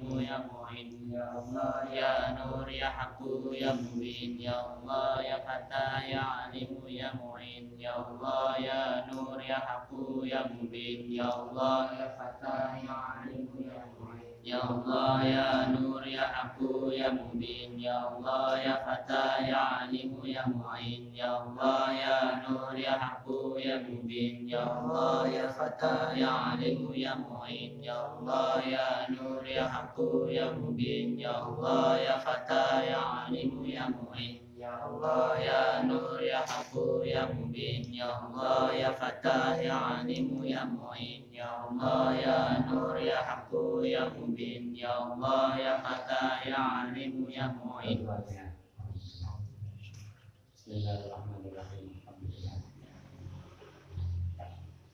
ya mu'in ya Allah ya nur ya haqqu ya mubin ya Allah ya fata ya alimu ya mu'in ya Allah ya nur ya haqqu ya mubin ya Allah ya fata ya alimu ya mu'in ya Allah ya nur ya haqqu ya mubin ya Allah ya fata ya alimu ya mu'in ya Allah ya nur ya haqqu ya mubin ya Allah ya fata ya alimu ya mu'in ya Allah ya nur ya haqqu ya mubin ya Allah ya fata ya alimu ya mu'in Allah ya nur ya haqqu ya mubin Ya Allah ya fatah ya alimu ya mu'in Ya Allah ya nur ya haqqu ya mubin Ya Allah ya fatah ya alimu ya mu'in Bismillahirrahmanirrahim.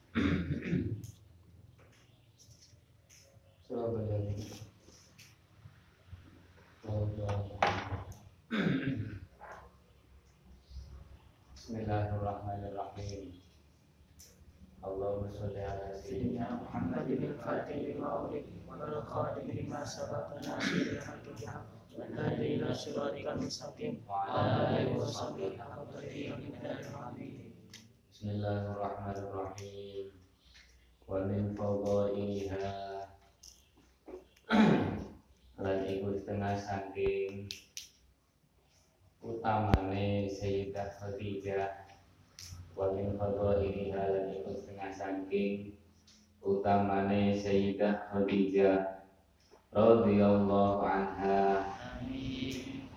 Surah Al-Baqarah. Bismillahirrahmanirrahim. Allahumma sholli ala sayyidina Muhammad bin Fatih lima ulik Wal khadim lima sabak Nasir al-haq bilhaq Wal hadi ila siratikal mustaqim wa Wa ala alihi wa wa sahbihi wa miqdarihi al-azim. Bismillahirrahmanirrahim. Wa min fadaiha lan iku setengah utamane Sayyidah Khadijah. Wa min fadaiha lan iku setengah saking utamane Sayyidah Khadijah. Radhiyallahu anha. Amin.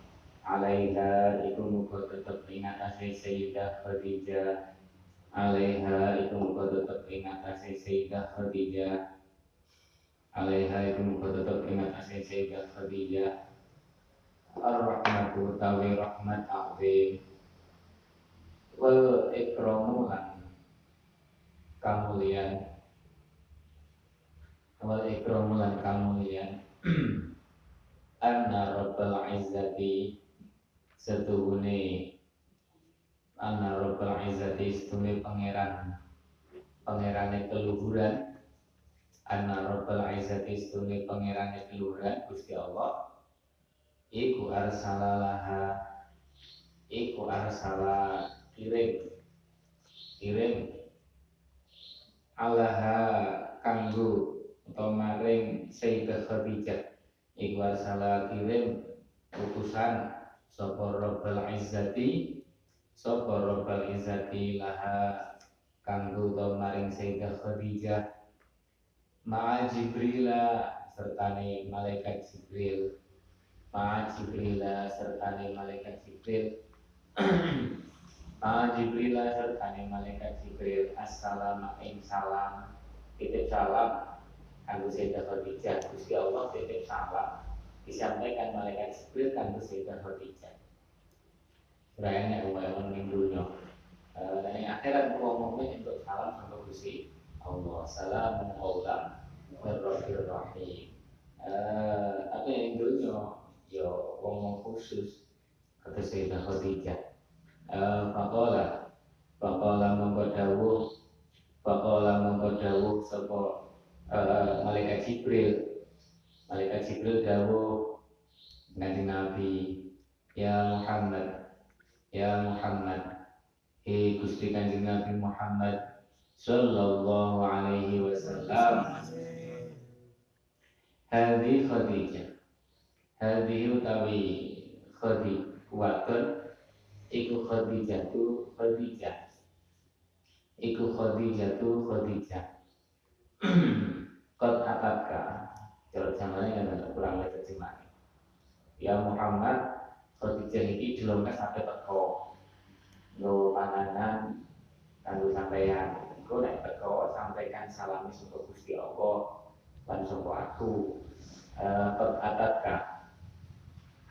alaiha iku muga tetep ing atase Sayyidah Khadijah. Alaiha iku muga tetep ing atase Sayyidah Khadijah. Alaiha iku muga tetep ing atase Sayyidah Khadijah ar-rahmatu tawi rahmat azim wal ikramu lan kamulian. Wal ikramu lan kamulian. Anna rabbal izzati. Setuhune. Anna rabbal izzati setuhune pangeran. Pangerane keluhuran. Anna rabbal izzati setuhune pangerane keluhuran Gusti Allah iku arsalalah iku arsala kirim. Kirim. Alaha kanggo utawa maring Sayyidah Khadijah iku arsala kirim utusan sapa Rabbal Izzati? Sapa Rabbal Izzati laha kanggo utawa maring Sayyidah Khadijah ma'a Jibrila sertane malaikat Jibril ma'a Jibrila sertane malaikat Jibril. Ma'a Jibrila sertane malaikat Jibril. Assalamu ing salam. Titip salam. Kanggo Sayyidah Khadijah Gusti Allah titip salam. Disampaikan malaikat Jibril kanggo Sayyidah Khadijah umat ning dunya Eh, dan yang akhirat ngomongin untuk salam sama Gusti Allah. Min rabbir rahim Eh, apa yang dunya ya wong khusus kata Sayyidah Khadijah Faqala Faqala mongko dawuh Faqala mongko dawuh sapa eh, malaikat Jibril malaikat Jibril dawuh Nabi Nabi Ya Muhammad Ya Muhammad Hei Gusti Kanjeng Nabi Muhammad Sallallahu alaihi wasallam. Hadi Khadijah Hadi utawi Khadi Kuatun Iku Khadijah tu Khadijah Iku Khadijah tu Khadijah Kot atatka Kalau zamannya kan ada kurang lebih terjemahan Ya Muhammad Khadijah ini dilongkas sampai teko. Nggo panganan Kanggo sampeyan. Engko nek teko sampaikan salami saka Gusti Allah lan aku. Eh kot atatka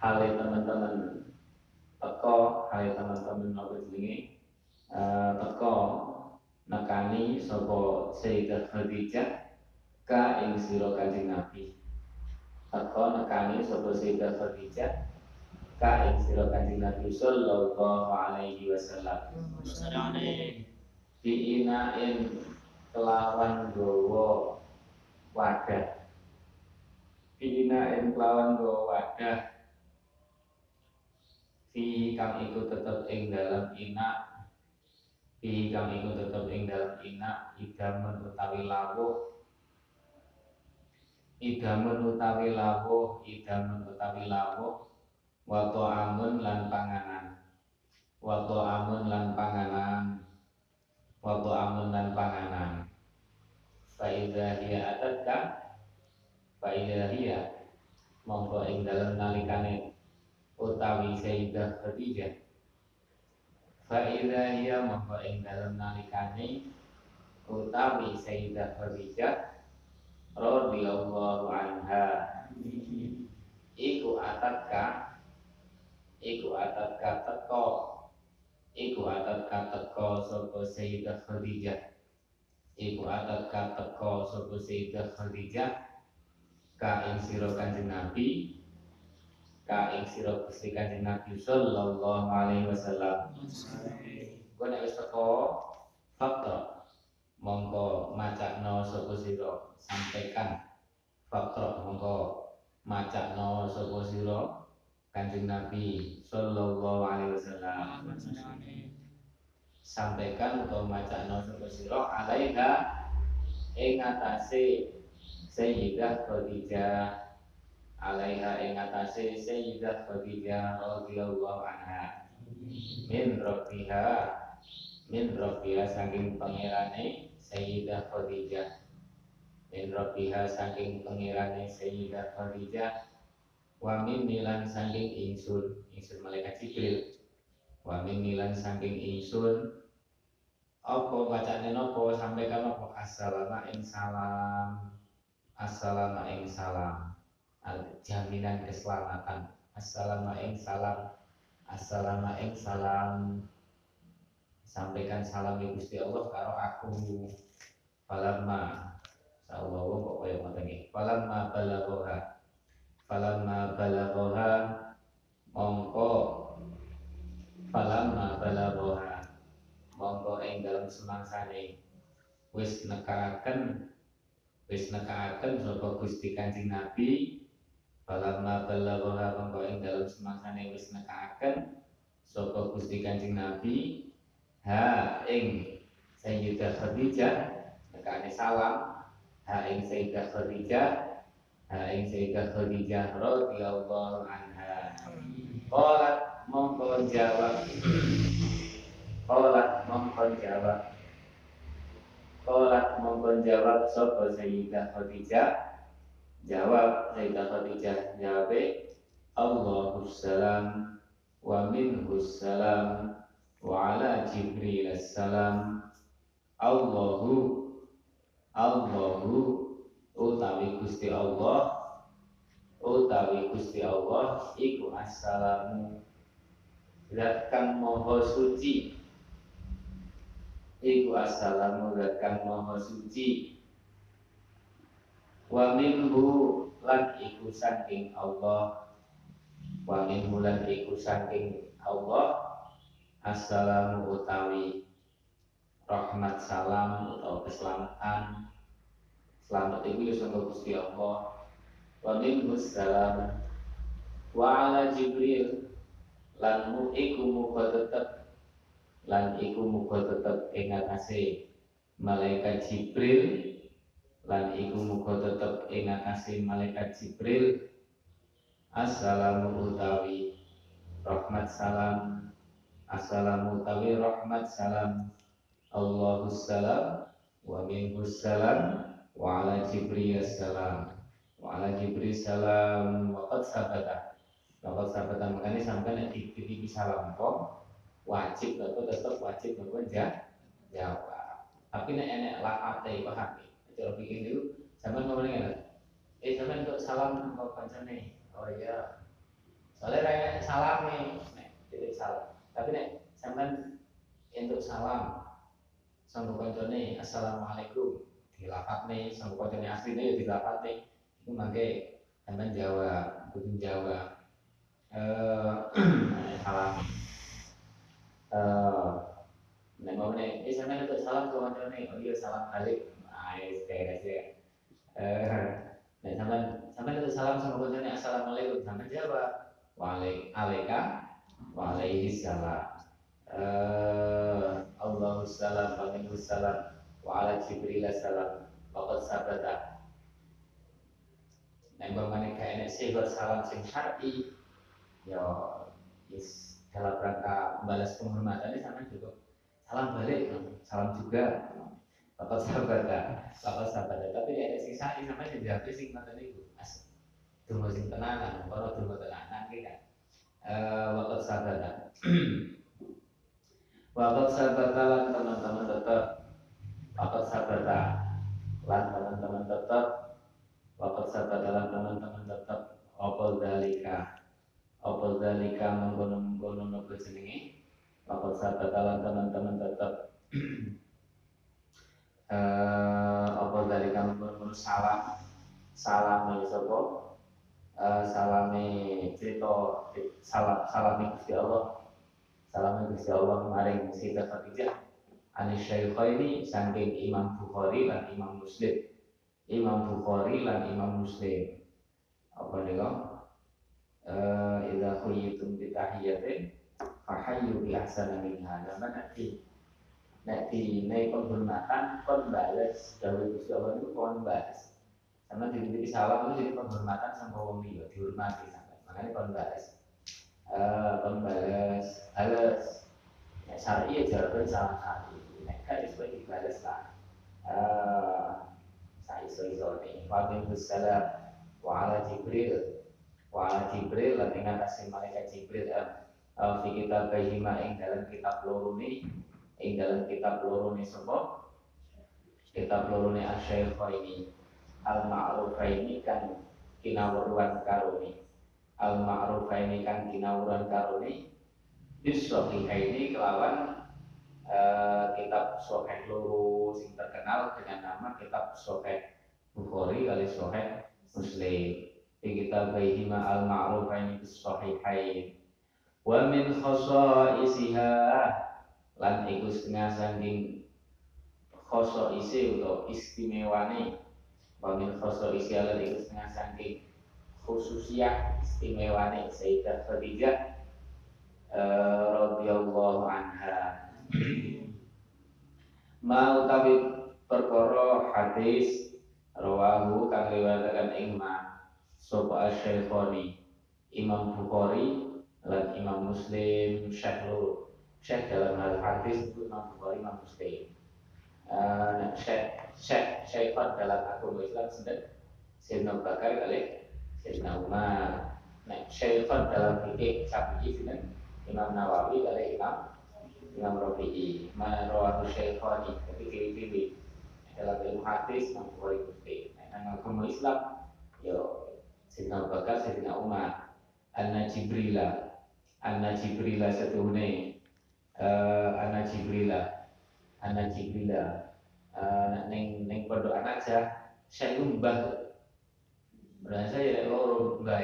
Hale teman-teman. Teko hale teman-teman apa jenenge eh teko nekani sapa Sayyidah Khadijah ka ing sira Kanjeng Nabi. Teko nekani sapa Sayyidah Khadijah ka ing sira Kanjeng Nabi sallallahu alaihi wasallam. Diinain kelawan gowo wadah. Fina ing kelawan go wadah Fi kang iku tetep ing dalam ina. Fi kang iku tetep ing dalam ina Idamun utawi lawuh. Idamun utawi lawuh Idamun utawi lawuh. Wato amun lan panganan. Wato amun lan panganan. Wato amun lan panganan. Faidah hiya atatka Faidah hiya Mongko ing dalam nalikane utawi Sayyidah Khadijah. Fa'idha hiya mongko ing dalam nalikane utawi Sayyidah Khadijah radhiyallahu anha. Iku atatka iku atatka teko iku atatka teko sapa Sayyidah Khadijah. Iku atatka teko sapa Sayyidah Khadijah. Ka ing sira Kanjeng Nabi ka ing sira Gusti Kanjeng Nabi sallallahu alaihi wasallam. Kowe nek wis teko fakta mongko macakno sapa sira sampaikan fakta mongko macakno sapa sira Kanjeng Nabi sallallahu alaihi wasallam. Sampaikan atau macakno sapa sira alaiha ing atase Sayyidah Khadijah alaiha ing atase Sayyidah Khadijah radhiyallahu anha. Min rabbiha min rabbiha saking pangerane Sayyidah Khadijah. Min rabbiha saking pangerane Sayyidah Khadijah. Wa min nilan saking ingsun ingsun malaikat Jibril. Wa min nilan saking ingsun apa bacane napa? Sampaikan apa assalamu ing salam. Assalamu ing salam jaminan keselamatan. Assalamualaikum salam. Assalamualaikum salam. Sampaikan salam ibu Gusti Allah karo aku. Falamma sallallahu kok kaya ngoten iki? Falamma balagha falamma balagha mongko. Falamma balagha mongko ing dalem semangsane. Wis nekaaken wis nekaaken sapa Gusti Kanjeng Nabi Falamma balagha mongko ing dalam semangsane wis nekaaken sapa Gusti Kanjeng Nabi. Ha ing Sayyidah Khadijah nekane salam. Ha ing Sayyidah Khadijah ha ing Sayyidah Khadijah radhiyallahu anha. Qalat mongko jawab. Qalat mongko jawab. Qalat mongko jawab sapa Sayyidah Khadijah Jawab Sayyidah Khadijah jawab Allahu salam wa minhu salam wa ala Jibril salam Allahu Allahu utawi Gusti Allah utawi Gusti Allah iku assalamu. Zat kang moho suci. Iku assalamu zat kang moho suci wa minhu lan iku saking Allah. Wa minhu lan iku saking Allah. Assalamu utawi rahmat salam atau keselamatan. Selamat itu ya sangka Gusti Allah. Wa minhu salam. Wa ala Jibril. Lan mu iku muga tetep. Lan iku muga tetep ing malaikat Jibril lan iku muga tetep ing atase malaikat Jibril. Assalamu utawi rahmat salam. Assalamu utawi rahmat salam. Allahu salam wa minhu salam wa ala Jibril salam. Wa ala Jibril salam. Wa qad sabata. Qad sabata. Makanya sampai nek titipi salam kok wajib atau tetap wajib nopo jawab. Tapi nek enek laate paham cara bikin dulu zaman ngomongin kan eh zaman untuk salam ke kancane oh iya. Soalnya kayak salam nih. Nek titik salam. Tapi nek zaman untuk salam sama kancane assalamualaikum. Dilapat nih sama kancane asli nih dilapat nih. Itu mangke zaman Jawa kudu Jawa. Eh salam. Eh nek ngomongin eh zaman untuk salam ke kancane oh iya salam balik Ais beres ya. Eh, Nah, sampai sampai itu salam sama kuncinya assalamualaikum. Sampai jawab waalaikumsalam waalaikumsalam. Eh Allahu salam minhu salam. Wa ala jibril salam wa qad sabata Nek bagaimana kayak sihir salam sing syar'i. Ya is dalam rangka balas penghormatan ini sama juga. Salam balik salam juga Bapak sahabat Bapak sahabat tapi ada sing sari sama sing jawab sing ngoten niku as dungo sing tenanan kalau dungo tenanan ki kan? Eh Bapak sahabat Bapak sahabat lan teman-teman tetap Bapak sahabat lan teman-teman tetap Bapak sahabat lan teman-teman tetap opol dalika opol dalika menggono-menggono nopo jenenge. Bapak sahabat lan teman-teman tetap eh apa dari kamu? Salam? Salam sopo eh salame cerita salam salam Gusti Allah. Salam Gusti Allah maring Siti Khadijah Anis Syaikhaini saking Imam Bukhari lan Imam Muslim. Imam Bukhari lan Imam Muslim. Apa nih kok eh idza khuyyitum bi tahiyatin fahayyu bi ahsana minha. Dan nanti Nek di naik penghormatan kon balas dawuh Gusti Allah itu kon balas. Karena di salam itu jadi penghormatan sama wong liya, dihormati sampai. Makanya kon balas. Eh kon balas, balas. Nek syar'i ya jawaban salah satu. Nek kan itu dibalas lah. Eh saya iso-iso nih. Wa salam wa ala Jibril wa Jibril lan atase malaikat Jibril eh fi kitab bahima ing dalam kitab loro ing dalam kitab loro ne sapa? Kitab loro ne asyaikhaini al ma'rufaini kan kinawuran karone. Al ma'rufaini kan kinawuran karone. Bisahihaini kelawan uh, kitab sahih loro sing terkenal dengan nama kitab sahih Bukhari kali sahih Muslim. Di kitab Baihima al ma'rufaini bisahihain wa min khasaisiha lan iku setengah saking khoso isi atau istimewane. Wamin khoso isi lan iku setengah saking khususiah istimewane. Sayyidah Khadijah uh, radhiyallahu anha. Mau utawi perkara hadis rawahu kang riwayataken Imam sapa Asy-Syaikhaini Imam Bukhari lan Imam Muslim Syekh Syekh dalam hal hadis itu Imam Bukhari, Imam Muslim. Syekh Syekh Syekhon dalam agama Islam sedang Sayyidina Bakar kali Sayyidina Umar. Nah, Syekhon dalam fikih Syafi'i sedang Imam Nawawi kali Imam Imam Rafi'i. Marawahu Syekhoni tapi pilih-pilih dalam ilmu hadis Imam Bukhari Muslim. Nah, agama Islam yo Sayyidina Bakar, Sayyidina Umar, An-Najibrila, An-Najibrila setuhune uh, anak Jibrila anak Jibrila uh, neng neng pondok anak saya saya mbah berasa ya loro mbah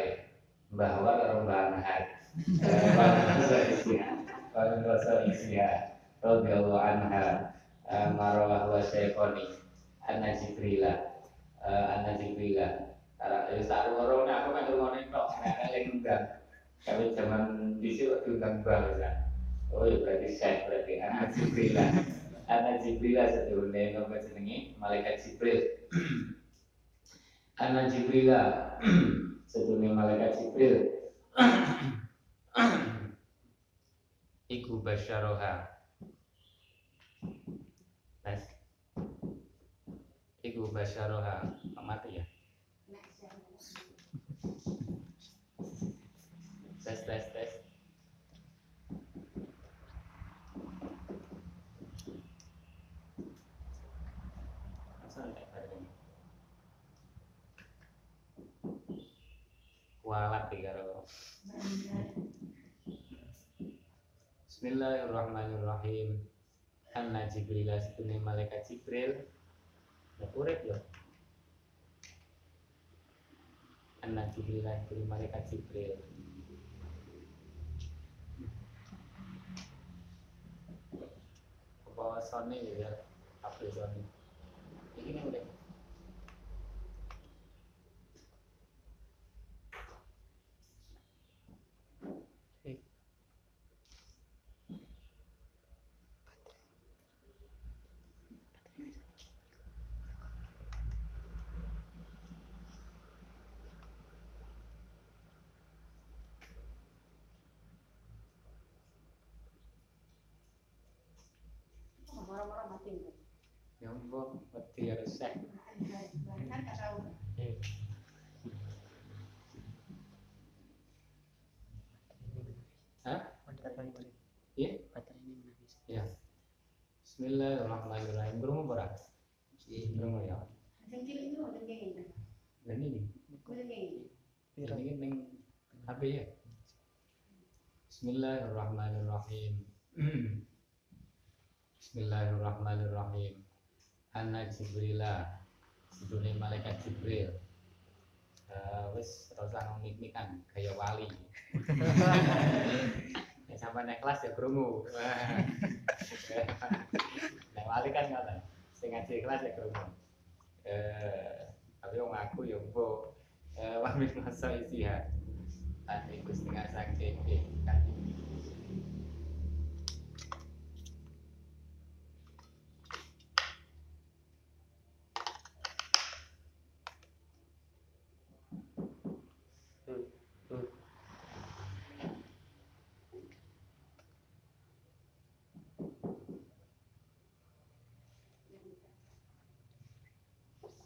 mbah wa karo mbah Ahad bahasa isya bahasa isya radhiyallahu anha marwah wa syaikoni anak Jibrila anak Jibrila dari saat loro aku kan ngomongin tok nek enggak kami zaman di sini waktu enggak mbah Oh ya berarti saya berarti anak Jibril Anak Jibril sedurunge nama jenenge malaikat Jibril. anak Jibril sedurunge malaikat Jibril. Iku basyaroha. Tes. Iku basyaroha. Mati ya. Tes tes tes. Walat tiga Bismillahirrahmanirrahim. Anna Jibril setune malaikat Jibril. Ya urip ya. Anna Jibril setune malaikat Jibril. Bawa Sony ya, April Sony. Ini udah Ambo wedi resek. Kan gak tahu. Hah? Iya? Ya. Bismillahirrahmanirrahim. Berumur berapa? Berumur ya. Sing cilik itu mboten kenging. Dan ini, Mboten kenging. ini neng HP ya. Bismillahirrahmanirrahim. Bismillahirrahmanirrahim. Anna Jibrila, sedune malaikat Jibril. Eh, wis ora usah mik-mikan kaya wali. Nek sampai naik kelas ya krungu. Nek wali kan ngoten. Sing ngaji kelas ya krungu. Eh, tapi wong aku ya mbok eh wa min masa isiha. Lan iku setengah saking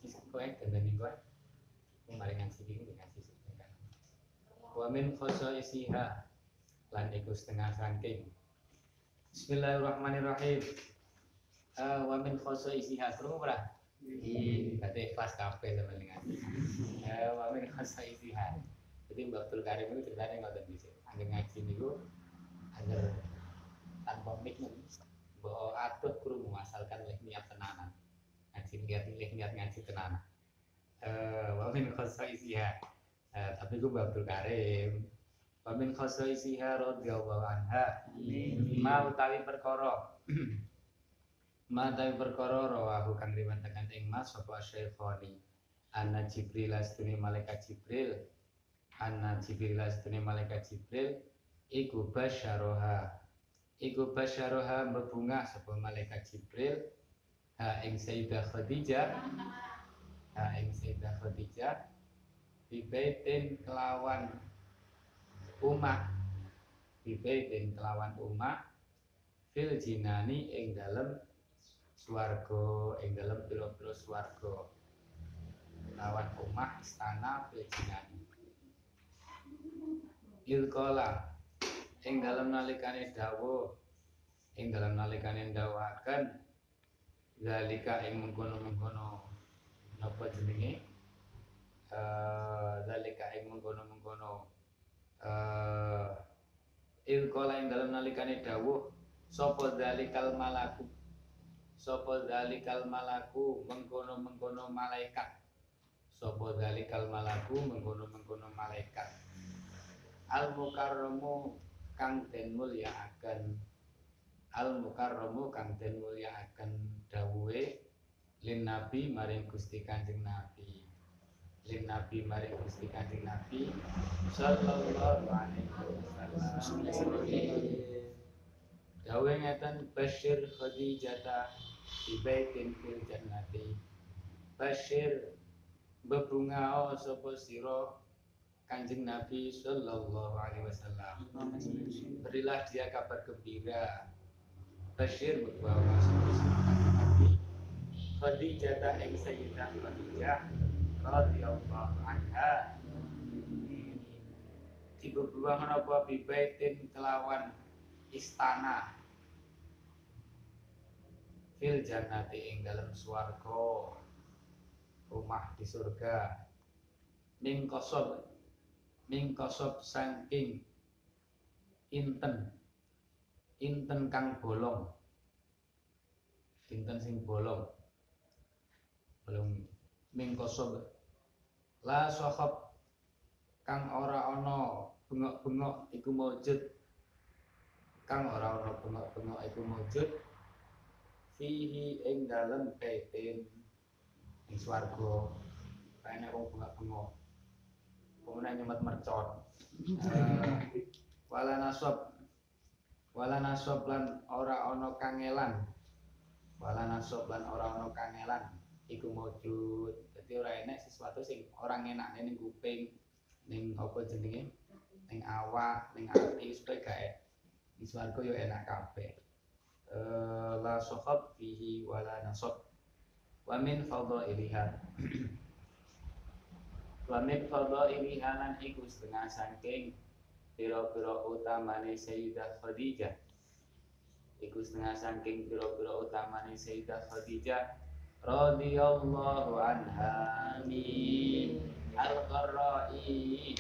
kan Wis kowe dandani kowe. Wong mari ngaji iki nggih ngaji sebentar. Wa min isiha lan iku setengah saking. Bismillahirrahmanirrahim. Eh wa min isiha krungu ora? Iya, berarti ikhlas kabeh sama ngaji. Eh wa min isiha. Jadi Mbak Abdul Karim itu ceritanya ngoten dhisik. Angger ngaji niku angger tanpa mik mbok atuh krungu asalkan leh niat tenanan. Ngaji niat leh niat ngaji tenanan. Eh wa min isiha. Eh, tapi gue Abdul Karim. Wa min isiha radhiyallahu anha. Ma utawi perkara. Ma utawi perkara rawahu kang riwayataken ing Mas sapa Syekhoni. Anna Jibril astune malaikat Jibril. Anna Jibril astune malaikat Jibril iku basyaroha. Iku basyaroha berbunga sapa malaikat Jibril ha ing Sayyidah Khadijah. Ha ing Sayyidah Khadijah. Bibaitin kelawan umat bibaitin kelawan umat fil jinani ing dalem swarga ing dalem pira-pira swarga. Lawan omah istana fil jinani. Ilkola ing dalem nalikane dawuh. Ing dalem nalikane zalika ing mengkono-mengkono napa jenenge? Eh zalika ing mengkono-mengkono eh ilkola ing dalem nalikane dawuh sapa zalikal malaku? Sapa zalikal malaku mengkono-mengkono malaikat. Sapa zalikal malaku mengkono-mengkono malaikat. Al mukarramu kang den mulyakaken. Al mukarramu kang den mulyakaken dawuhe lin nabi maring Gusti Kanjeng Nabi. Lin nabi maring Gusti Kanjeng Nabi sallallahu alaihi wasallam. Dawe ngeten Bashir Khadijata di baitin fil jannati. Bashir bebungao sapa sira Kanjeng Nabi sallallahu alaihi wasallam. Berilah dia kabar gembira. Bashir berbahwa sapa sira Kanjeng Nabi Khadijata ing Sayyidah Khadijah radhiyallahu anha. Dibebuang menapa bibaitin kelawan istana. Fil jannati ing dalam swarga rumah di surga. Min kosob min kosob saking inten inten kang bolong. Inten sing bolong bolong min kosob la sohob kang ora ana bengok-bengok iku maujud kang ora ana bengok-bengok iku maujud fihi ing dalem baitin. Ing swarga. Kayane wong bengok-bengok. Kemudian nyemet mercon. Eh, wala nasab. Wala nasab lan ora ana kangelan. Wala nasab lan ora ana kangelan iku maujud dadi ora enek sesuatu sing orang enak ning kuping ning apa jenenge? Ning awak ning ati supaya gae di swarga yo enak kabeh. Eh la sohab fihi wala nasab. Wa min fadhailiha. Wa min fadhailiha lan iku setengah saking pira-pira utamane Sayyidah Khadijah. Iku setengah saking pira-pira utamane Sayyidah Khadijah radhiyallahu anha Amin. al-qarra'i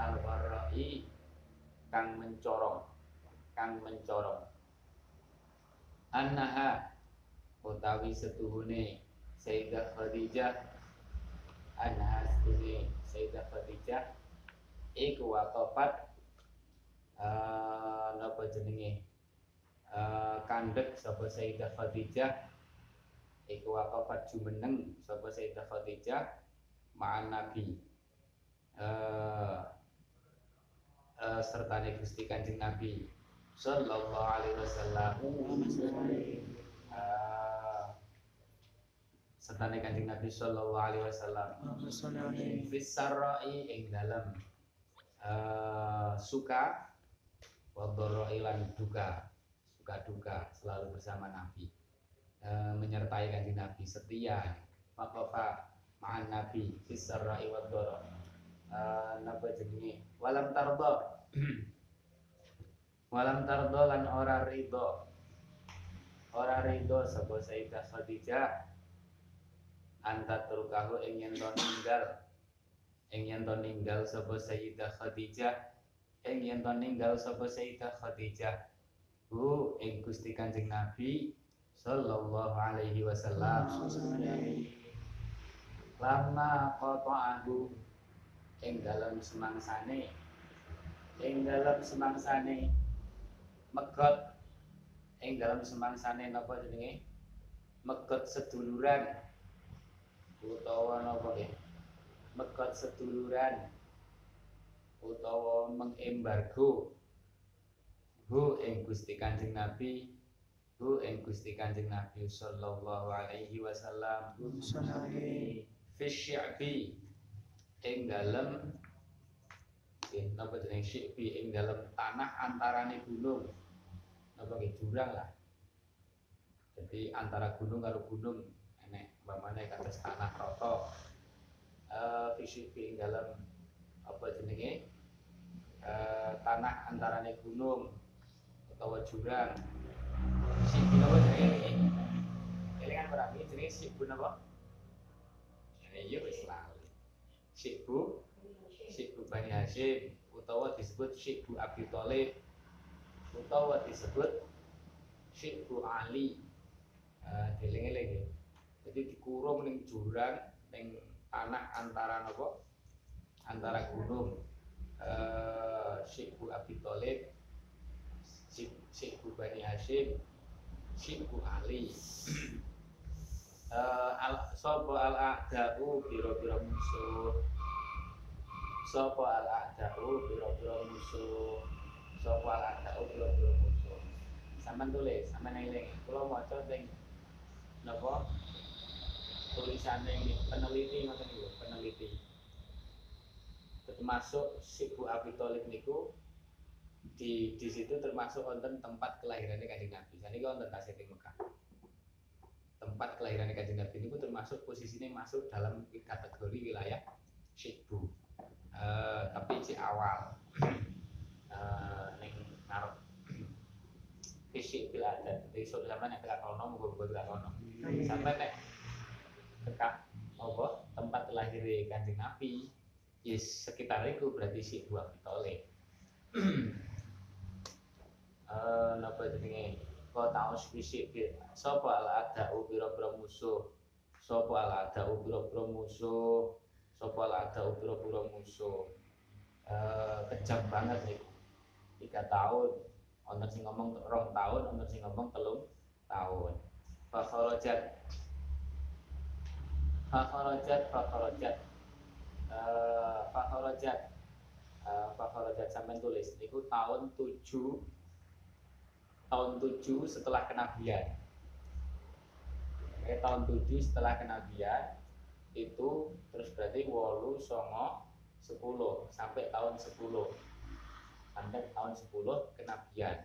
al-qarra'i kang mencorong. Kang mencorong. Annaha utawi setuhune Sayyidah Khadijah. Annaha setuhune Sayyidah Khadijah. Iku waqafat eh napa jenenge? Eh kandhek sapa Sayyidah Khadijah iku waqafat jumeneng sapa Sayyidah Khadijah ma'an Nabi. Eh eh sertane Gusti Kanjeng Nabi. Sallallahu alaihi wasallam. Eh sertane Kanjeng Nabi sallallahu alaihi wasallam. Fis sarra'i ing dalem. Eh suka wa duka. Suka duka selalu bersama Nabi Eh, menyertai kanjeng Nabi setia. Waqafa ma'an Nabi fis sarra'i wa dharra Eh, napa jenenge? Walam tarda walam tarda lan ora ridho. Ora ridho sapa Sayyidah Khadijah. Anta turkahu ing yen to ninggal. Ing yen to ninggal sapa Sayyidah Khadijah. Ing yen to ninggal sapa Sayyidah Khadijah. Hu ing Gusti Kanjeng Nabi sallallahu alaihi wasallam. Lama qata'ahu. Ing dalam semangsane. Ing dalam semangsane. Megot. Ing dalam semangsane napa jenenge? Megot seduluran. Utawa napa nggih? Megot seduluran. Utawa mengembargo. Hu ing Gusti Kanjeng Nabi hu ing Gusti Kanjeng Nabi sallallahu alaihi wasallam. Fi syi'bi ing dalem nggih napa jeneng syi'bi ing dalem tanah antarane gunung. Napa nggih? Jurang lah. Jadi antara gunung karo gunung enek umpamane kados tanah rata eh fi syi'bi ing dalem apa jenenge? Eh tanah antarane gunung utawa jurang syi'bi napa jenenge elingan berarti jenenge syi'bu napa iya wis lali. Syekhu Syekhu Bani Hashim utawa disebut Syekhu Abi Thalib utawa disebut Syekhu Ali. Uh, eling-eling ya. jadi dikurung ning jurang ning tanah antara napa antara gunung. Uh, Syekhu Abi Thalib Syekhu Bani Hashim Syekhu Ali uh, al sapa al a'da'u pira-pira musuh. Sapa al a'da'u pira-pira musuh. Sapa al a'da'u pira-pira musuh. Sampean tulis sampean eling kula maca teng napa ini peneliti ngoten niku peneliti. Termasuk Sibu Abi Thalib niku di di situ termasuk wonten tempat kelahirannya kanjeng Nabi. Jadi wonten tasih teng Mekah tempat kelahiran kanjeng Nabi ini termasuk posisinya masuk dalam kategori wilayah Syekbu Eh, tapi si awal. Uh, neng ngarep fisik bila ada jadi so zaman yang tidak kono mugo mugo tidak kono sampai nek dekat apa tempat lahir kanjeng Nabi yes sekitar itu berarti si dua pitole eh napa jenenge? Tahu fisik sapa ala ada pira-pira musuh? Sapa ala ada pira-pira musuh? Sapa ala ada pira-pira musuh? Eh, kejam banget nih. Tiga tahun. Ono sing ngomong rong tahun ono sing ngomong telung tahun. Fakharajat fakharajat fakharajat Eh, fakharajat Eh, fakharajat sampean tulis. Niku tahun 7 tahun 7 setelah kenabian eh, tahun 7 setelah kenabian itu terus berarti wolu songo 10 sampai tahun 10 sampai tahun 10 kenabian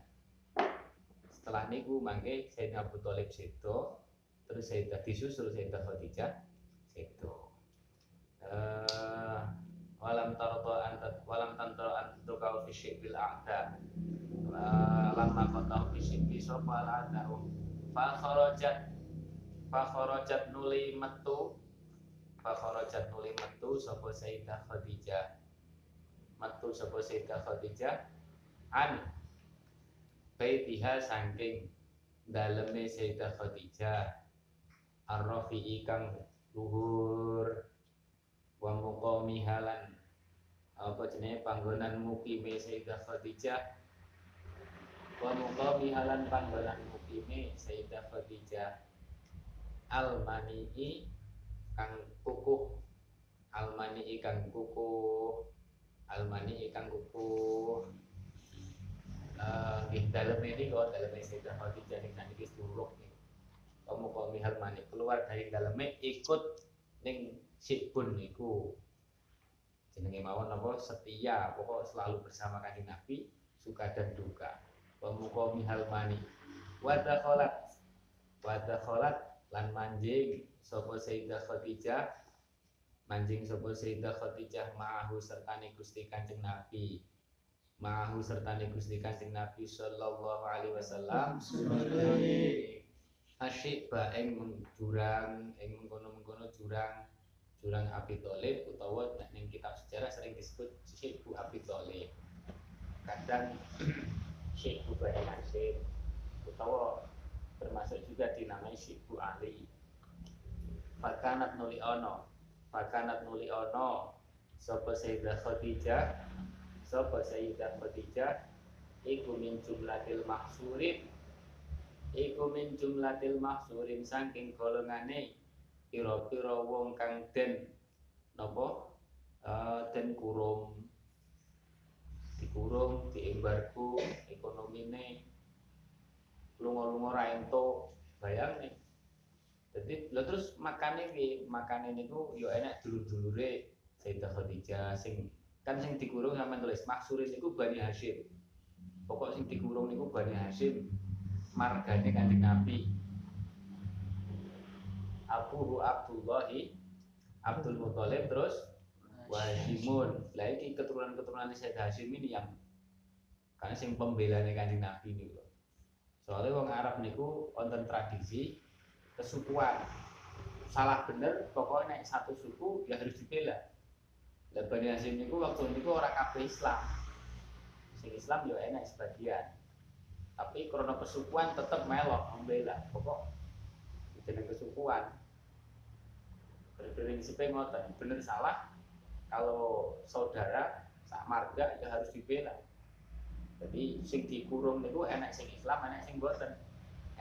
setelah niku mangke Sayyidina Abu Thalib sedo terus Sayyidah disusul Sayyidah Khadijah itu eh walam tardo anta walam tantro antu kau fisik bil a'da lamma qatahu fisik bi sofa la'adahu fa kharajat fa kharajat nuli metu. Fa kharajat nuli metu sapa Sayyidah Khadijah. Metu sapa Sayyidah Khadijah. An baitiha saking daleme Sayyidah Khadijah. Ar-rafi'i kang luhur. Wa muqami halan apa jenenge panggonan mukime Sayyidah Khadijah wa muqami halan panggonan mukime Sayyidah Khadijah al-mani'i kang kukuh. Al-mani'i kang kukuh. Al-mani'i kang kukuh. Nggih dalem ini kok dalem Sayyidah Khadijah ning niki suluk nih. Kamu kok mihal manik keluar dari daleme ikut ning sikbun niku. Jenenge mawon apa? Setia pokok selalu bersama kanjeng Nabi suka dan duka pemuka mihal mani wada kholat wada kholat lan manjing sapa Sayyidah Khadijah. Manjing sapa Sayyidah Khadijah ma'ahu sertane Gusti Kanjeng Nabi. Ma'ahu sertane Gusti Kanjeng Nabi sallallahu alaihi wasallam. Asyik baeng jurang ing mengkono-mengkono jurang jurang Abi Thalib utawa nek ning kitab sejarah sering disebut Syekh Bu Abi Thalib. Kadang Syekh Bu Bani Hasyim utawa termasuk juga dinamai Syekh Bu Ali. Fakanat nuli ono Fakanat nuli ono Sopo Sayyidah Khadijah Sopo Sayyidah Khadijah Iku min jumlatil maksurin Iku min jumlatil mahsurin saking golongane pira-pira wong kang den napa? Uh, den kurung dikurung diembargo ekonomine. Lunga-lunga ra bayang nih. Jadi lo terus makane ki makane niku yo enak dulur-dulure Sayyidah Khadijah sing kan sing dikurung sama tulis maksurin niku Bani Hashim. Pokok sing dikurung niku Bani Hashim. Margane kanjeng Nabi. Abu Abdullahi Abdul Muthalib terus Wahimun lah ini keturunan-keturunan Sayyid Hashim ini yang karena sing pembelanya kanjeng Nabi ini loh soalnya wong Arab niku wonten tradisi kesukuan. Salah bener pokoknya naik satu suku ya harus dibela. Lah Bani Hashim niku waktu niku orang kabeh Islam. Sing Islam ya enak sebagian. Tapi karena kesukuan tetap melok membela. Pokok jeneng kesukuan. Berprinsipnya ngoten. Bener salah kalau saudara sak marga ya harus dibela. Jadi sing dikurung itu enak sing Islam enak sing boten.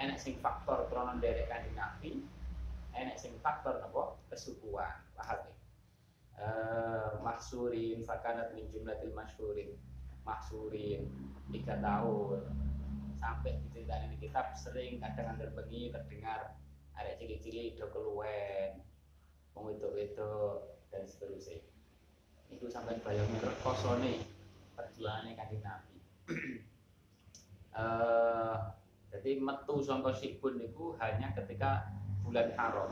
Enak sing faktor kronon derek kanjeng Nabi enak sing faktor napa? Kesukuan. Paham ya? Eh maksurin fakanat min jumlatil masyhurin. Maksurin tiga tahun. Sampai diceritain di kitab sering kadang anggar bengi terdengar ada ciri-ciri do keluwen wong itu dan seterusnya itu sampai bayangin rekosone perjuangannya kanjeng Nabi. Eh jadi metu sangka sikbun niku hanya ketika bulan haram.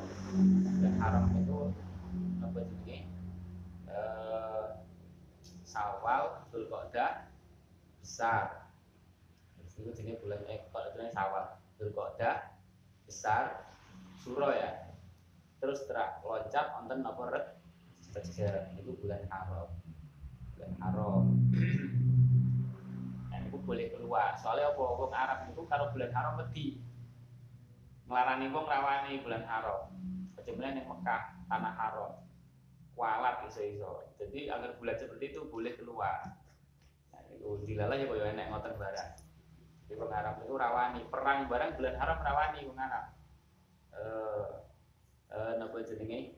Bulan haram itu apa jenenge? Eh Sawal, Dzulqa'dah besar. Itu jenis bulan eh kalau itu sawal. Dzulqa'dah besar suro ya terus terak loncat wonten apa red sejajar itu bulan haram. Bulan haram. Dan itu boleh keluar. Soalnya apa? Wong Arab itu kalau bulan haram wedi. Ngelarani wong rawani bulan haram. Kecuali yang Mekah tanah haram. Kualat iso-iso. Jadi agar bulan seperti itu boleh keluar. Nah, itu dilalah ya kaya enek ngoten barang. Di wong Arab itu rawani perang barang bulan haram rawani wong Arab. Eh eh napa jenenge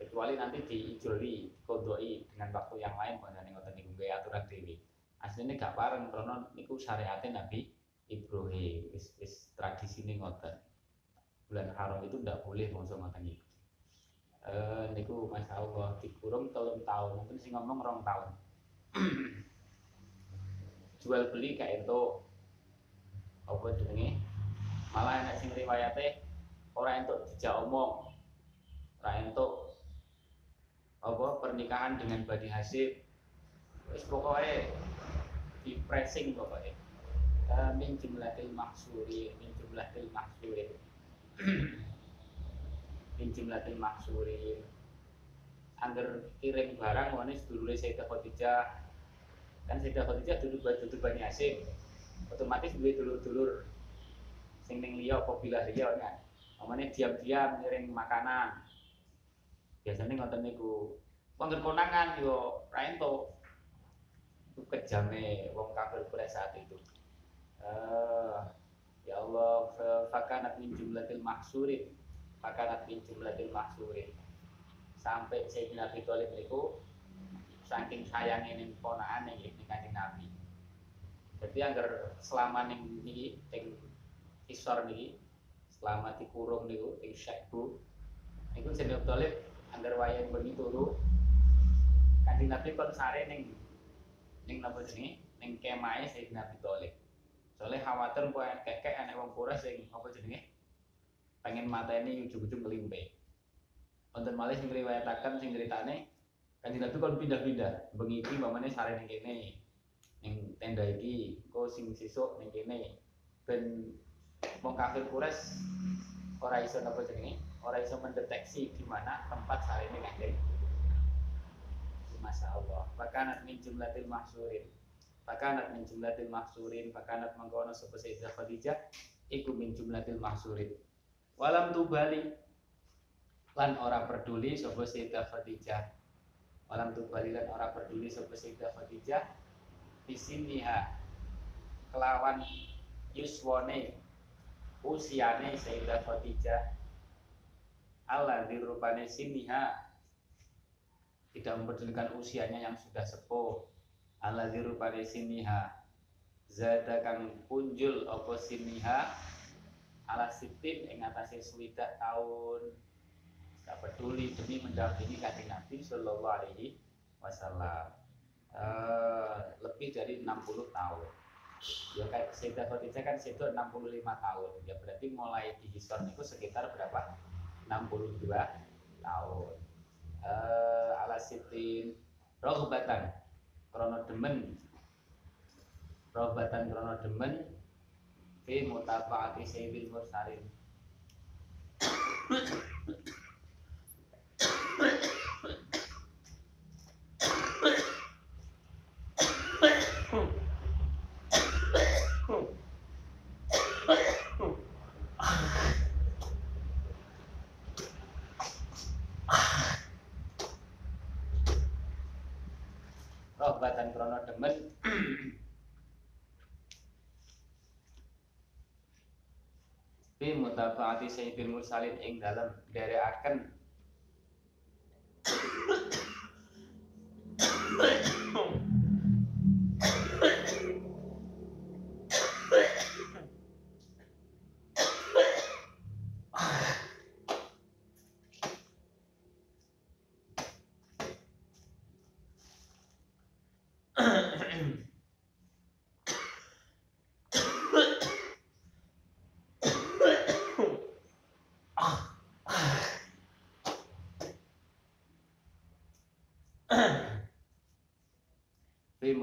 kecuali nanti diijoli kodoi dengan waktu yang lain pada ngoten niku gaya aturan dewi. Aslinya gak bareng karena niku syariatnya Nabi Ibrahim. Wis wis tradisi ning ngoten bulan haram itu ndak boleh bangsa ngoten niku. Eh niku masya Allah dikurung telung tahun. Mungkin sing ngomong rong tahun. Jual beli kayak itu apa jenenge? Malah enak sing riwayate ora entuk dijak omong. Ora entuk apa pernikahan dengan Bani Hasyim wis pokoknya di pressing pokoknya Eh, min jumlatil mahsuri min jumlatil mahsuri. Min jumlatil mahsuri. Angger kirim barang wani sedulure Sayyidah Khadijah. Kan Sayyidah Khadijah duduk duduk Bani Hasyim otomatis duwe dulur-dulur. Sing ning liya apa bilah liya kan? Diam-diam ngiring makanan. Biasanya ngoten niku. Wong konangan yo ra entuk. Kejame wong kafir pada saat itu. Eh, ya Allah, fa- fakanat min jumlatil mahsurin. Fakanat min jumlatil mahsurin. Sampai Sayyidina Abi Thalib niku saking sayangnya ning ponakan ning Kanjeng Nabi. Jadi anggar selama ning niki ing isor niki selama dikurung niku ing syekhu niku Sayyidina Abu Thalib anggar wayang bengi turu Kanjeng Nabi kon sare ning ning napa jenenge ning kemahe Sayyidina Abi Thalib. Soalnya khawatir kok kekek anak wong Quraisy sing apa jenenge pengen mateni ujug-ujug kelimpe. Wonten malih sing riwayataken sing critane Kanjeng Nabi kon pindah-pindah, bengi iki mamane sare ning kene. Ning tenda iki, engko sing sesuk ning kene. Ben wong kafir Quraisy ora iso napa jenenge? Ora iso mendeteksi di mana tempat sarene Kanjeng. Masya Allah. Fakanat min jumlatil mahsurin. Fakanat min jumlatil mahsurin. Fakanat mangkono sapa Sayyidah Khadijah iku min jumlatil mahsurin. Walam tubali lan ora peduli sapa Sayyidah Khadijah. Walam tubali lan ora peduli sapa Sayyidah Khadijah bisiniha kelawan yuswane usiane Sayyidah Khadijah Allah dirupane siniha. Tidak mempedulikan usianya yang sudah sepuh. Allah dirupane siniha. Zada kang punjul apa siniha. Ala sitin ing atase swidak tahun. Gak peduli demi mendampingi kanjeng Nabi Sallallahu Alaihi Wasallam. Eh, lebih dari 60 tahun. Ya kayak Sayyidah Khadijah kan situ 65 tahun. Ya berarti mulai dihisor itu sekitar berapa 62 tahun. Eh ala sitin rohbatan krono demen. Rohbatan krono demen fi mutafaati sayyidil mursalin rohbatan krono demen fi mutafaati sayyidil mursalin ing dalem dereaken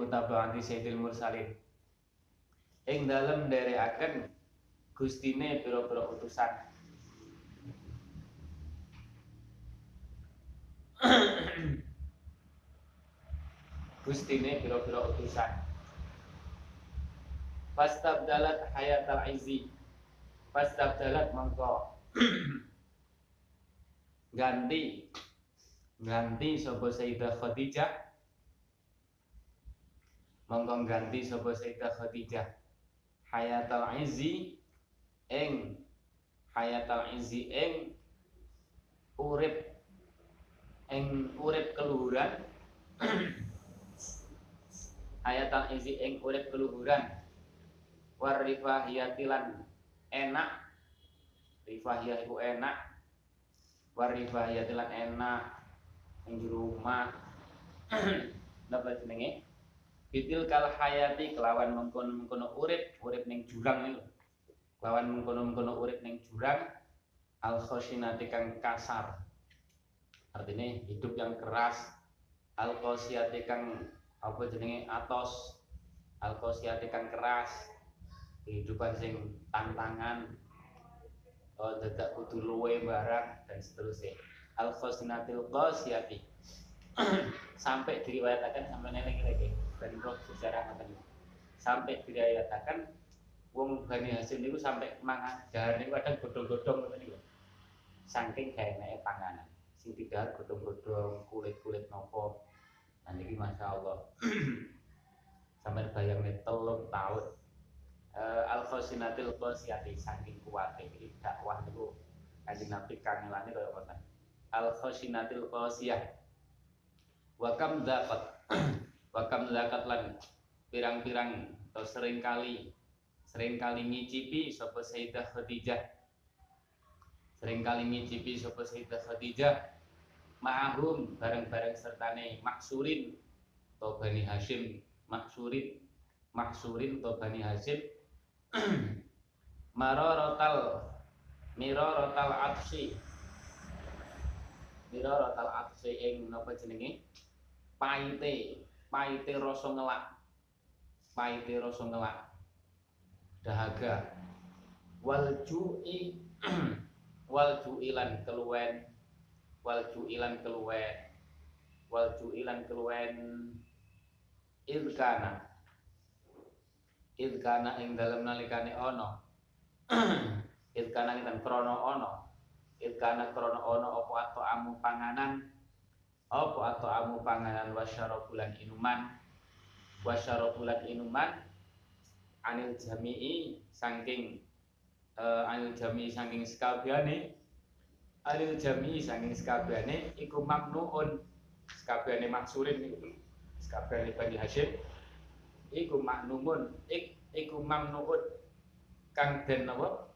mutabaati sayyidil mursalin. Ing dalem nderekaken gustine pira-pira utusan. Gustine pira-pira utusan. Fastabdalat hayatal izzi fastabdalat mangko ganti. Ganti sapa Sayyidah Khadijah mongko ganti sapa Sayyidah Khadijah. Hayatal izzi ing hayatal izzi ing urip ing urip keluhuran. Hayatal izzi ing urip keluhuran. Warifahiyatilan enak. Rifahiyah iku enak. Warifahiyatilan enak. Ing rumah napa jenenge Bitil kal hayati kelawan mengkono mengkono urip urip ning jurang niku. Kelawan mengkono mengkono urip ning jurang al khosinati kang kasar. Artinya hidup yang keras al khosiyati kang apa jenenge atos. Al khosiyati kang keras kehidupan sing tantangan oh dadak kudu luwe barang dan seterusnya. Al khosinatil khosiyati sampai diriwayatakan sampai nenek lagi dari roh sejarah ngoten sampai diriwayatakan wong Bani Hasim niku sampai mangan dahar niku kadang godhong-godhong ngoten niku. Saking gaeneke panganan. Sing didahar godhong-godhong kulit-kulit nopo. Nah niki Masya Allah sampai bayang nih telung tahun uh, al khosinatil khosiyati saking kuwate iki dakwah niku. Kanjeng Nabi kangelane kaya ngoten. Al khosinatil khosiyah wa kam wa kam zakat lan pirang-pirang atau sering kali sering kali ngicipi sapa Sayyidah Khadijah. Sering kali ngicipi sapa Sayyidah Khadijah. Ma'ahum bareng-bareng sertane maksurin atau Bani Hashim. Maksurin maksurin atau Bani Hashim. Marorotal mirorotal atsi. Mirorotal atsi ing napa jenenge? Paite paite rasa ngelak. Paite rasa ngelak. Dahaga. Wal ju'i wal keluwen. Wal ju'ilan keluwen. Wal keluwen. Ilkana ilkana ing dalam nalikane ono ilkana ing krono ono ilkana krono ono opo atau amu panganan apa atau amu panganan wasyarabulan inuman? Wasyarabulan inuman anil jami'i saking uh, anil jami'i saking sekabiane anil jami'i saking sekabiane iku mamnuun sekabiane maksurin sekabiane Bani Hashim iku maknumun ik, iku mamnuun kang den apa?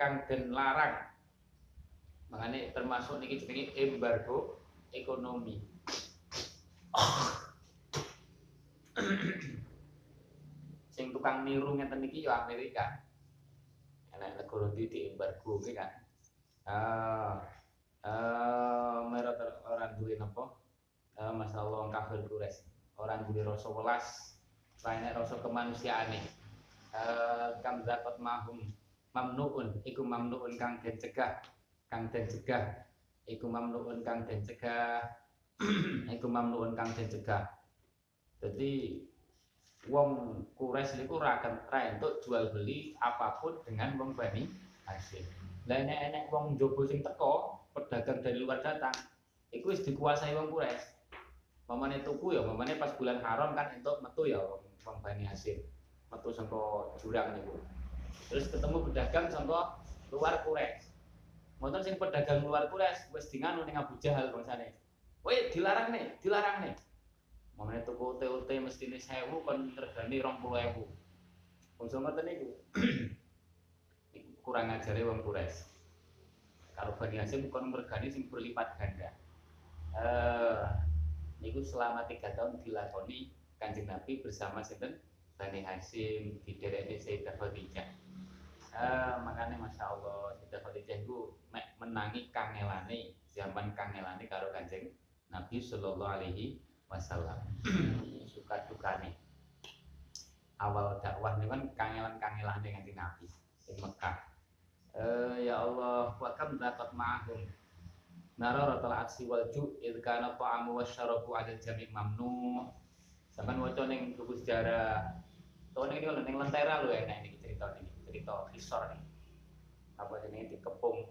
Kang den larang. Makanya termasuk niki jenenge embargo ekonomi. Sing tukang niru ngeten iki ya Amerika. Enak negara ndi diembargo ki kan. Ah eh merek orang duwe napa? Eh masalah wong kafir kures. Orang duwe rasa welas, banyak rasa kemanusiaane. Eh kam zakat mahum mamnuun iku mamnuun kang den cegah kang den cegah iku mamnuun kang den cegah. Iku mamnuun kang den cegah. Jadi wong kures niku ra entuk jual beli apa pun dengan wong Bani Hasyim lah enek enek wong jobo sing teko pedagang dari luar datang iku wis dikuasai wong kures mamane tuku ya mamane pas bulan haram kan entuk metu ya wong, wong Bani Hasyim metu saka jurang niku. Terus ketemu pedagang saka luar kures Ngoten sing pedagang luar kures wis dinganu ning Abu Jahal bangsane. Woi, dilarang nih, dilarang nih. Mamane tuku TUT mestine 1000 kon regane 20000. Bangsa ngoten niku. Iku kurang ajare wong kures. Kalau Bani Hasim kon mergani sing berlipat ganda. Eh niku selama tiga tahun dilakoni Kanjeng Nabi bersama sinten Bani Hasim di daerah Sayyidah Khadijah. Uh, makanya masya Allah Sayyidah Khadijah itu menangi kangelane zaman kangelane karo kanjeng Nabi Shallallahu Alaihi Wasallam. Suka dukane awal dakwah ini kan kangelan kangelane kanjeng Nabi di Mekah. Uh, ya Allah wa kam dapat ma'ahum? Nara ratal aksi wal ju idkana ta'amu wasyarabu ada jami mamnu. Sampai waca ning buku sejarah Tuh ini kalau ning lentera lu enak ini cerita ini cerita hisor nih apa jenis dikepung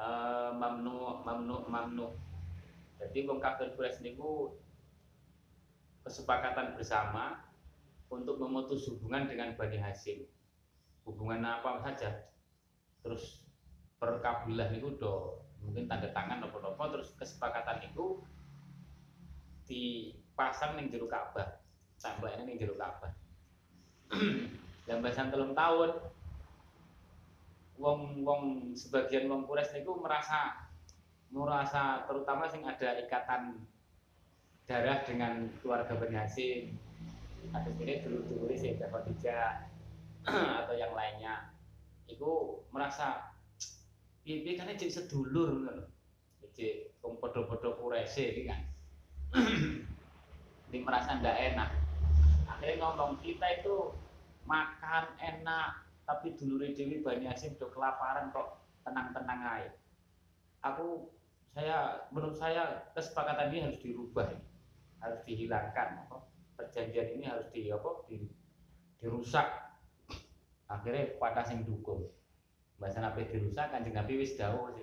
uh, mamnu mamnu mamnu. Jadi wong kafir Quraisy niku kesepakatan bersama untuk memutus hubungan dengan Bani Hasim hubungan apa saja. Terus per kabilah niku do mungkin tanda tangan apa terus kesepakatan itu dipasang ning jero Ka'bah sampai ning jero Ka'bah dan bahasan telung tahun wong wong sebagian wong kures niku merasa merasa terutama sing ada ikatan darah dengan keluarga Bani Hasim ada ini dulu dulu sih dapat atau yang lainnya itu merasa piye-piye kan cek sedulur. Cek wong padha-padha kurese kan. Ini merasa ndak enak. Akhirnya ngomong kita itu makan enak, tapi dulure Dewi Bani Hasim udah kelaparan kok tenang-tenang aja. Aku saya menurut saya kesepakatan ini harus dirubah harus dihilangkan apa? Perjanjian ini harus di apa? Di, dirusak. Akhirnya pada sing dukung. Bahasa nabi dirusak kanjeng nabi wis dawuh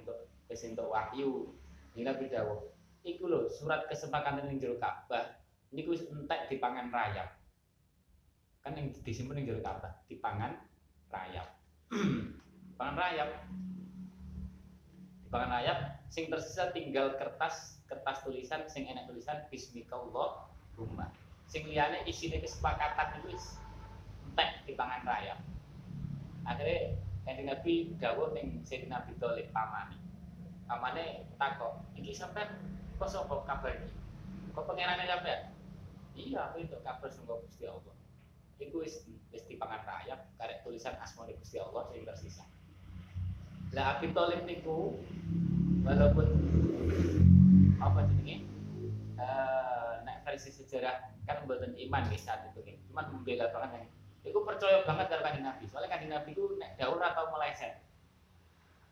wis entuk wahyu. Ini nabi dawuh iku lho surat kesepakatan ning jero Ka'bah niku wis entek dipangan rayap kan yang disimpen ning jero Ka'bah dipangan rayap. Pangan rayap. Dipangan rayap sing tersisa tinggal kertas kertas tulisan sing enak tulisan bismillah rumah. Sing liyane isine kesepakatan itu wis entek dipangan rayap. Akhirnya kanjeng Nabi dawuh ning Sayyidina Abi Thalib pamane. Pamane takok iki sampean kok sapa kabar iki? Kok pangerane sampean? Iya aku itu kabar sungguh Gusti Allah iku wis wis dipangan rayap karek tulisan asmaul Gusti Allah sing tersisa lah Abi Thalib niku walaupun apa jenenge eh nek versi sejarah kan mboten iman nggih saat itu nggih cuman membela banget yang Iku percaya banget karo kanjeng Nabi. Soalnya kanjeng Nabi ku nek dawuh ora tau meleset.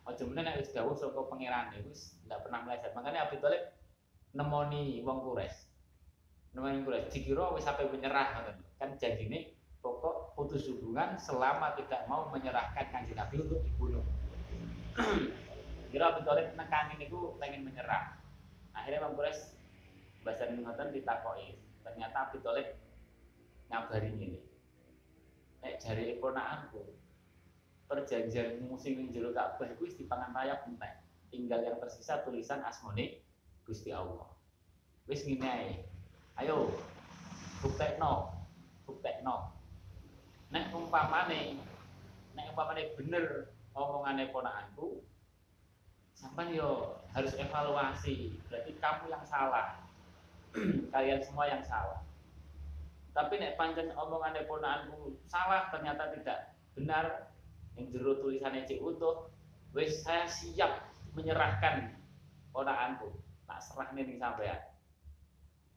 Aja meneh nek wis dawuh saka pangeran wis ndak pernah meleset. Makanya Abi Thalib nemoni wong Quraisy. Nemoni Quraisy dikira wis sampai menyerah ngoten. Kan janjine pokok putus hubungan selama tidak mau menyerahkan kanjeng Nabi untuk dibunuh. Kira Abi Thalib nekani niku pengen menyerah. Akhirnya Wong Quraisy bahasa ngoten ditakoki. Ternyata Abi Thalib ngabari ngene nek jari ponakanku perjanjian musim yang jero Ka'bah iku wis dipangan rayap entek. Tinggal yang tersisa tulisan asmone Gusti Allah. Wis ngene. Ayo buktekno. Buktekno. Nek umpamane nek umpamane bener omongane ponakanku sampai yo harus evaluasi. Berarti kamu yang salah. Kalian semua yang salah tapi nek pancen omongan ponakanku salah ternyata tidak benar yang jero tulisannya cek utuh wis saya siap menyerahkan ponakanku tak serah nih sampean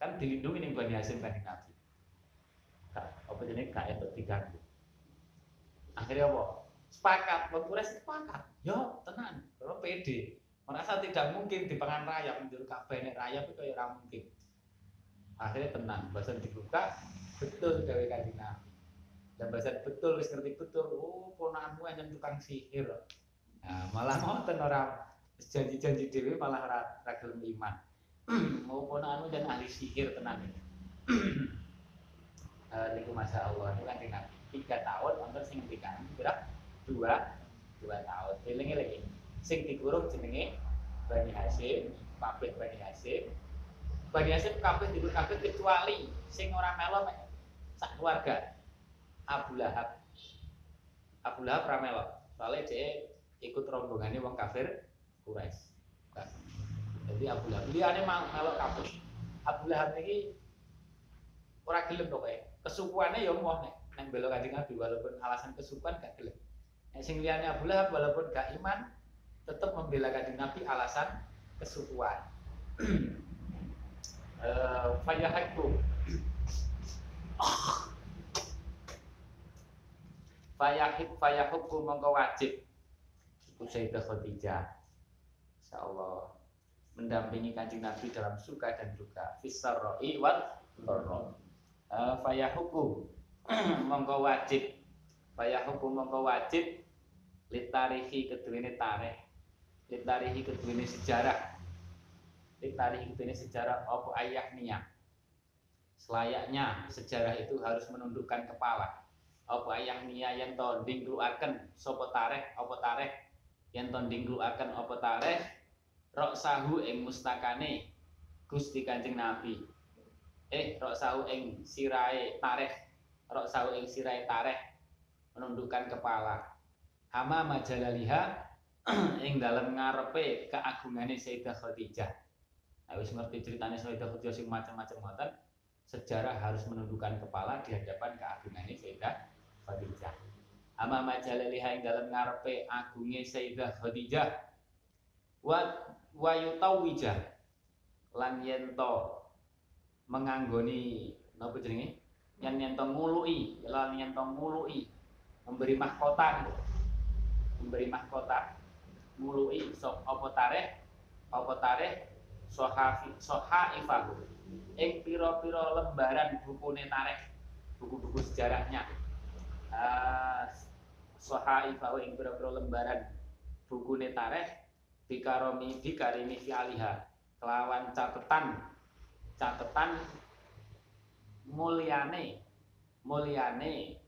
kan dilindungi nih Bani Hasim kan Nabi apa jenis gak itu diganggu. Akhirnya apa? Sepakat. Quraisy sepakat. Yo tenang kalau pede. Merasa tidak mungkin dipangan rayap menjadi kabeh nek rayap itu kayak ora mungkin. Akhirnya tenang bahasa dibuka betul gawe kanjeng dan bahasa betul wis ngerti betul oh ponakanmu hanya tukang sihir. Nah, malah ngoten orang janji-janji dewi malah ora ra gelem iman. Mau ponakanmu dan ahli sihir tenan uh, niku masya Allah itu kan Nabi tiga tahun untuk sing ngendikan berapa dua dua tahun. Eling lagi sing dikurung jenenge Bani Hasim pabrik Bani Hasim Bani Hasim kabeh dikur kabeh kecuali sing ora melo sak keluarga. Abu Lahab. Abu Lahab ramelo soalnya dia ikut rombongannya wong kafir Quraisy. Jadi Abu Lahab. Dia mang melo kafir Abu Lahab ini ora gelem pokoknya kesukuannya ya mau nek. Neng belok kanjeng Nabi walaupun alasan kesukuan gak gelem. Nek sing liyane Abu walaupun gak iman tetap membela kanjeng Nabi alasan kesukuan. Eh fayahakum Fayahid fayahukum mongko wajib. Iku Sayyidah Khadijah. Insyaallah mendampingi kancing Nabi dalam suka dan duka Fisarro'i wal dharra uh, Fayahukum mongko wajib. Fayahukum mongko wajib. Litarihi keduwene tareh Litarihi keduwene sejarah. Litarihi keduwene sejarah Apa ayah niat. Selayaknya sejarah itu harus menundukkan kepala. Apa yang nia yang to dingluaken? Sapa tareh apa tareh yang to dingluaken apa tareh rok sahu ing mustakane Gusti Kanjeng Nabi eh rok sahu ing sirahe tareh rok sahu ing sirahe tareh menundukkan kepala. Ama majalaliha ing dalam ngarepe keagungane Sayyidah Khadijah. Nah, ngerti ceritanya Sayyidah Khadijah sing macam-macam ngoten? Sejarah harus menundukkan kepala di hadapan keagungannya Sayyidah Khadijah. Ama majalaliha yang dalam ngarepe agungnya Sayyidah Khadijah? Wa wa yutawwija lan yento menganggoni napa jenenge? Yen yento ngului lan yento ngului. Memberi mahkota. Memberi mahkota. Ngului so apa tareh apa tareh sohafi sohaifahu ing pira-pira lembaran bukune tareh buku-buku sejarahnya. Uh, sohaifahu ing pira-pira lembaran bukune tareh dikaromi dikarimi fi aliha. Kelawan catatan catatan mulyane mulyane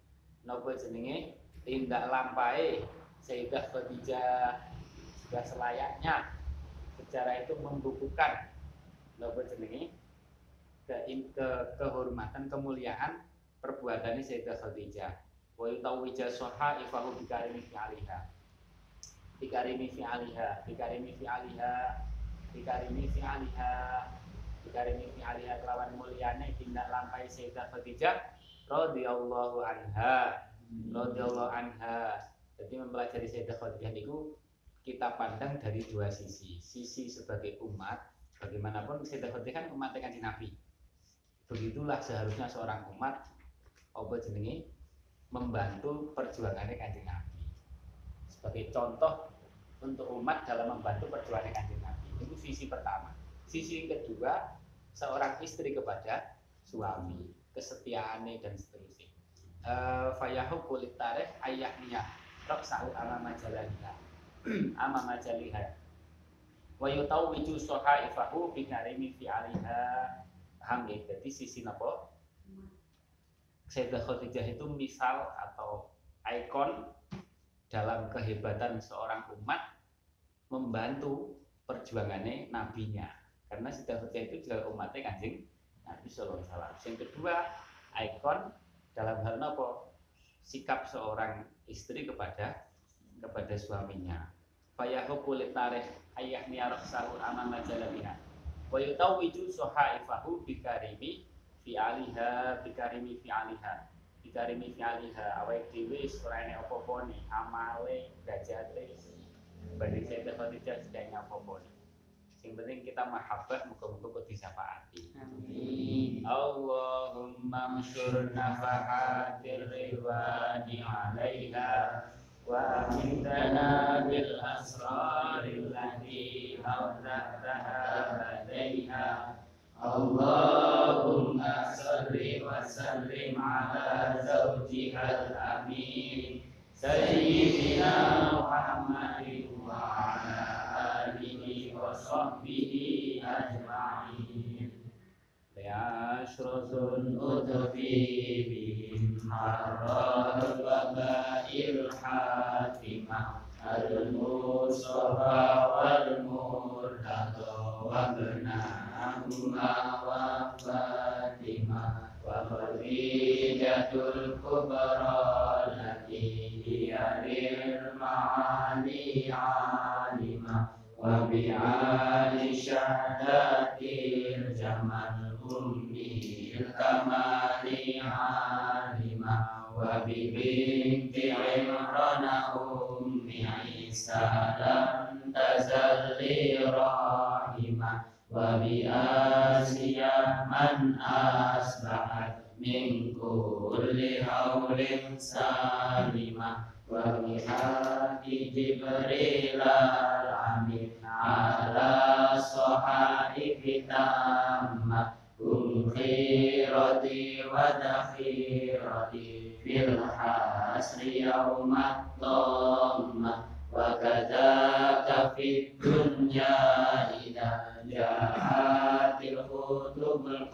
napa jenenge? Tindak lampahe Sayyidah Khadijah. Sudah selayaknya sejarah itu membukukan. Napa jenenge? Ke, ke kehormatan kemuliaan perbuatannya Sayyidah Khadijah. Wa yutawwija soha ifahu bikarimi fi aliha bikarimi fi aliha bikarimi fi aliha bikarimi fi aliha bikarimi fi aliha kelawan mulyane tindak lampai Sayyidah Khadijah radhiyallahu anha radhiyallahu anha. Jadi mempelajari Sayyidah Khadijah itu kita pandang dari dua sisi. Sisi sebagai umat bagaimanapun Sayyidah Khadijah kan umat kanjeng Nabi. Begitulah seharusnya seorang umat apa jenenge membantu perjuangannya kanjeng Nabi. Sebagai contoh untuk umat dalam membantu perjuangan kanjeng Nabi. Itu sisi pertama. Sisi kedua seorang istri kepada suami kesetiaannya dan seterusnya. Uh, fayahu kulit tarikh ayahnya rok sahut ama majalahnya ama majaliha. Wa yutau wiju soha ifahu bikarimi fi aliha paham ya? Jadi sisi napa? Sayyidah Khadijah itu misal atau ikon dalam kehebatan seorang umat membantu perjuangannya nabinya karena Sayyidah Khadijah itu juga umatnya kanjeng Nabi Sallallahu Alaihi Wasallam. Yang kedua, ikon dalam hal apa? Sikap seorang istri kepada kepada suaminya. Fayahu kulit tarikh ayahnya sahur aman majalamiha. Wa yutawwiju sohaifahu bikarimi fi aliha bikarimi fi aliha. Bikarimi fi aliha dhewe surane apa-apa nih amale derajate bagi saya Khadijah sedangnya apa-apa nih. Yang penting kita mahabbah muka-muka kok disapaati. Amin. Allahumma msyur nafahatir ridwani alaiha wa amintana bil asraril lati awdataha ladaiha Allahumma salli wa sallim ala zawjihal amin Sayyidina Muhammadin أشرس الأطفي بهم حرى الوباء الحاتمة المصطفى والمرتضى وابناهما tamma wa kadzaka fid dunya idza ja'atil khutubul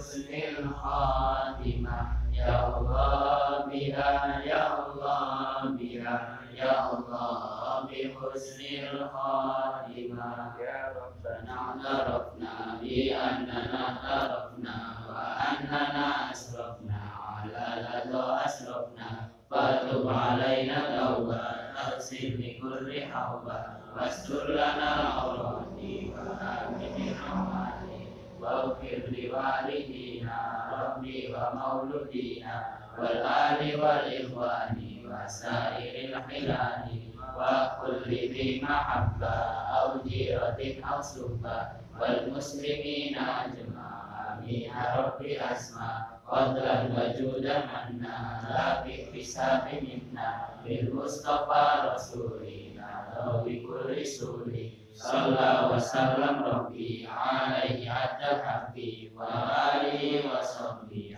husnil khatimah. Ya Allah biha ya Allah biha ya Allah bi husnil khatimah. Ya Rabbana tarafna bi annana tarafna wa annana asrafna. Ala ladu asrafna. Fatub alaina tauba Tafsir li kulli hawba. Wastur lana awrati Wa amin والآل والإخوان وسائر الحلال وكل ذي محبة أو جيرة أو سبة والمسلمين أجمعين يا ربي أسمع فضلا وجودا منا لا بحساب منا بالمصطفى رسولنا لو بكل سور صلى وسلم ربي عليه عد حبي وآله وصحبه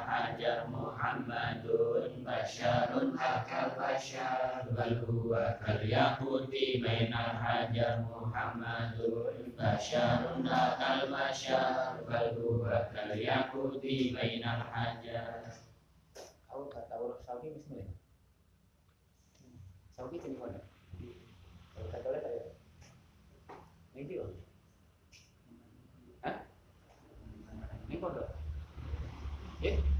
basharun akal bashar bal huwa kal yahuti bainal hajar muhammadun basharun akal bashar bal huwa kal yahuti bainal hajar Aku kata urus saudi bismillah Saudi jadi mana? Kata oleh saya Ini dia Hah? Ini kodok Eh?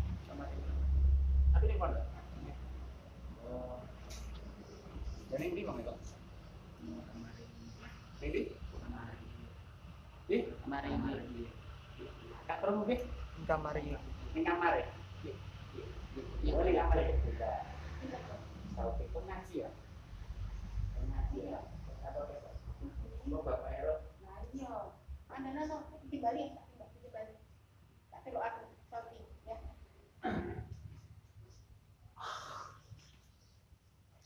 Dan ini bang itu. Ini? Eh? Mari Kak perlu mungkin? kamar ini Ini kamar ya? Ya, boleh kamar ya? Ngaji ya? Ngaji ya? Atau besok? Mau Bapak Ero Nah, iya. Mana nana di Bali,